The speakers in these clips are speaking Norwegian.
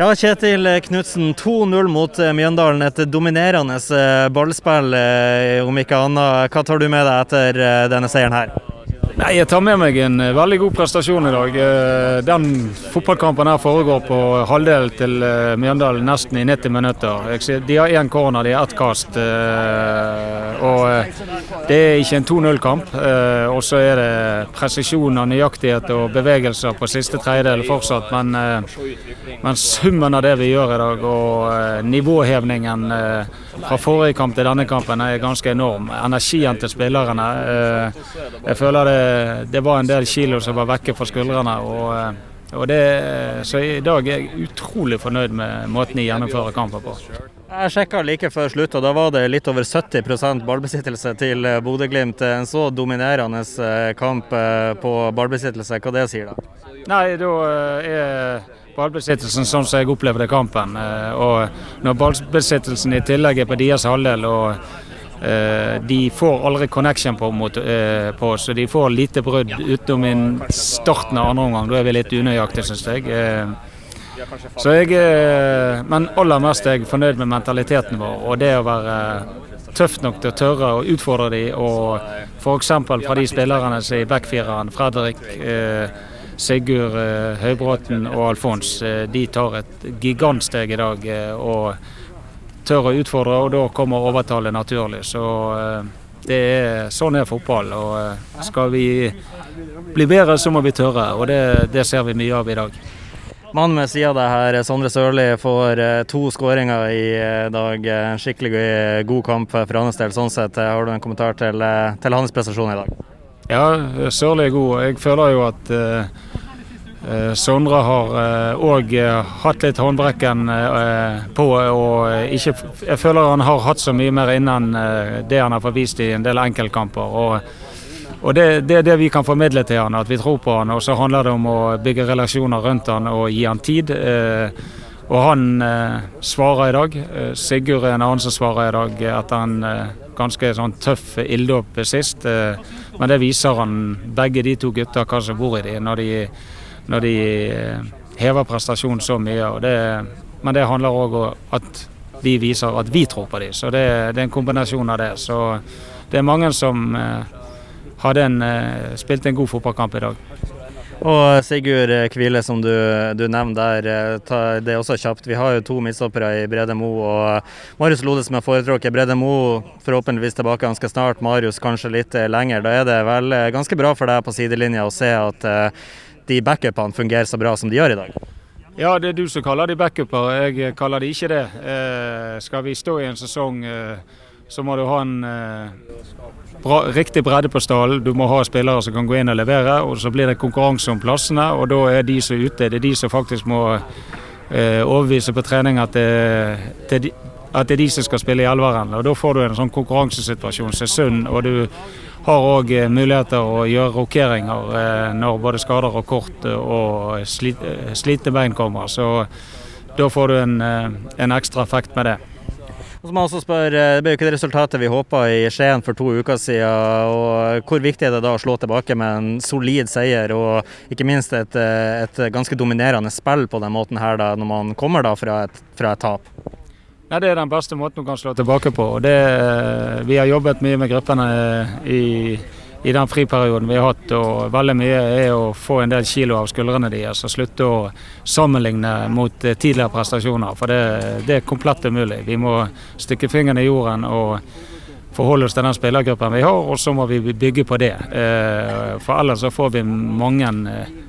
Ja, Kjetil Knutsen, 2-0 mot eh, Mjøndalen. Et dominerende eh, ballspill, eh, om ikke annet. Hva tar du med deg etter denne seieren her? Nei, Jeg tar med meg en eh, veldig god prestasjon i dag. Eh, den fotballkampen her foregår på halvdel til eh, Mjøndalen nesten i 90 minutter. De har én corner, de har ett kast. Og det er ikke en 2-0-kamp. Og så er det presisjon og nøyaktighet og bevegelser på siste tredjedel fortsatt. Men, men, summen av det vi gjør i dag og nivåhevningen fra forrige kamp til denne kampen er ganske enorm. Energien til spillerne. Jeg føler det det var en del kilo som var vekke fra skuldrene. og, eh, og det, så i dag er jeg utrolig fornøyd med måten de gjennomfører kampen på. Jeg sjekka like før slutt, og da var det litt over 70 ballbesittelse til eh, Bodø-Glimt. En så dominerende eh, kamp på ballbesittelse, hva det sier da? Nei, da er ballbesittelsen sånn som jeg opplevde kampen. Og når ballbesittelsen i tillegg er på deres halvdel og Eh, de får aldri connection på, mot, eh, på oss, og de får lite brudd utenom i starten av andre omgang. Da er vi litt unøyaktige, syns jeg. Eh, så jeg men aller mest er jeg fornøyd med mentaliteten vår og det å være tøft nok til å tørre å utfordre dem. Og f.eks. fra de spillerne som er i backfireren, Fredrik, Sigurd Høybråten og Alfons, de tar et gigantsteg i dag. og tør å utfordre, og da kommer overtallet naturlig. Så eh, det er, sånn er fotball. og eh, Skal vi bli bedre, så må vi tørre. og Det, det ser vi mye av i dag. Mannen ved sida av deg her, Sondre Sørli, får eh, to skåringer i dag. En skikkelig god kamp for hans del. sånn sett. Har du en kommentar til, til hans prestasjon i dag? Ja, Sørli er god. Jeg føler jo at Eh, Sondre har òg eh, eh, hatt litt håndbrekken på. og ikke, Jeg føler han har hatt så mye mer innen det han har fått vist i en del enkeltkamper. og, og det, det, er det vi kan formidle til han, at vi tror på han. Og så handler det om å bygge relasjoner rundt han og gi han tid. Og han svarer i dag. Sigurd er en annen som svarer i dag etter en ganske sånn tøff ilddåp sist. Men det viser han begge de to gutta hva som bor i de når de når de eh, hever prestasjonen så mye. Det, men det handler òg om at vi viser at vi tror på dem. Så det, det, er en kombinasjon av det. Så det er mange som eh, hadde en, eh, spilte en god fotballkamp i dag. Og Sigurd Kvile, som du, du nevner der, det er også kjapt. Vi har jo to midtstoppere i Brede Mo og Marius Lode som er foretrukket. Brede Mo forhåpentligvis tilbake ganske snart, Marius kanskje litt lenger. Da er det vel ganske bra for deg på sidelinja å se at de backupene fungerer så bra som de gjør i dag? Ja, det er du som kaller de backuper. Jeg kaller de ikke det. Eh, skal vi stå i en sesong, eh, så må du ha en eh, bra, riktig bredde på stallen. Du må ha spillere som kan gå inn og levere. og Så blir det konkurranse om plassene, og da er de som er ute, det er de som faktisk må eh, overbevise på trening at det, det, at det er de som skal spille i elveren. Og Da får du en sånn konkurransesituasjon som er sunn. og du har òg eh, muligheter å gjøre rokeringer eh, når både skader og kort eh, og slitne bein kommer. Så da får du en, en ekstra effekt med det. Og så må jeg også spørre, Det ble jo ikke det resultatet vi håpa i Skien for to uker siden. og Hvor viktig er det da å slå tilbake med en solid seier, og ikke minst et, et ganske dominerende spill på den måten her da, når man kommer da fra et, fra et tap? Ja, Det er den beste måten du kan slå tilbake på. det, eh, Vi har jobbet mye med gruppene eh, i, i, den friperioden vi har hatt. og Veldig mye er å få en del kilo av skuldrene deres og slutte å sammenligne mot eh, tidligere prestasjoner. For det, det er komplett umulig. Vi må stikke fingrene i jorden og forholde oss til den spillergruppen vi har, og så må vi bygge på det. For ellers så får vi mange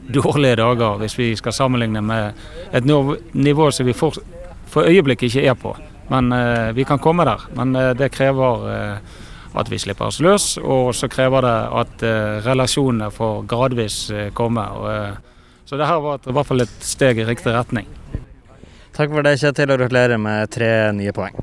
dårlige dager hvis vi skal sammenligne med et nivå som vi for, for øyeblikket ikke er på. Men eh, vi kan komme der. Men eh, det krever eh, at vi slipper oss løs, og så krever det at relasjonene får gradvis komme. så det her var et, i hvert fall et steg i riktig retning. Takk for det, Kjetil, og gratulerer med tre nye poeng.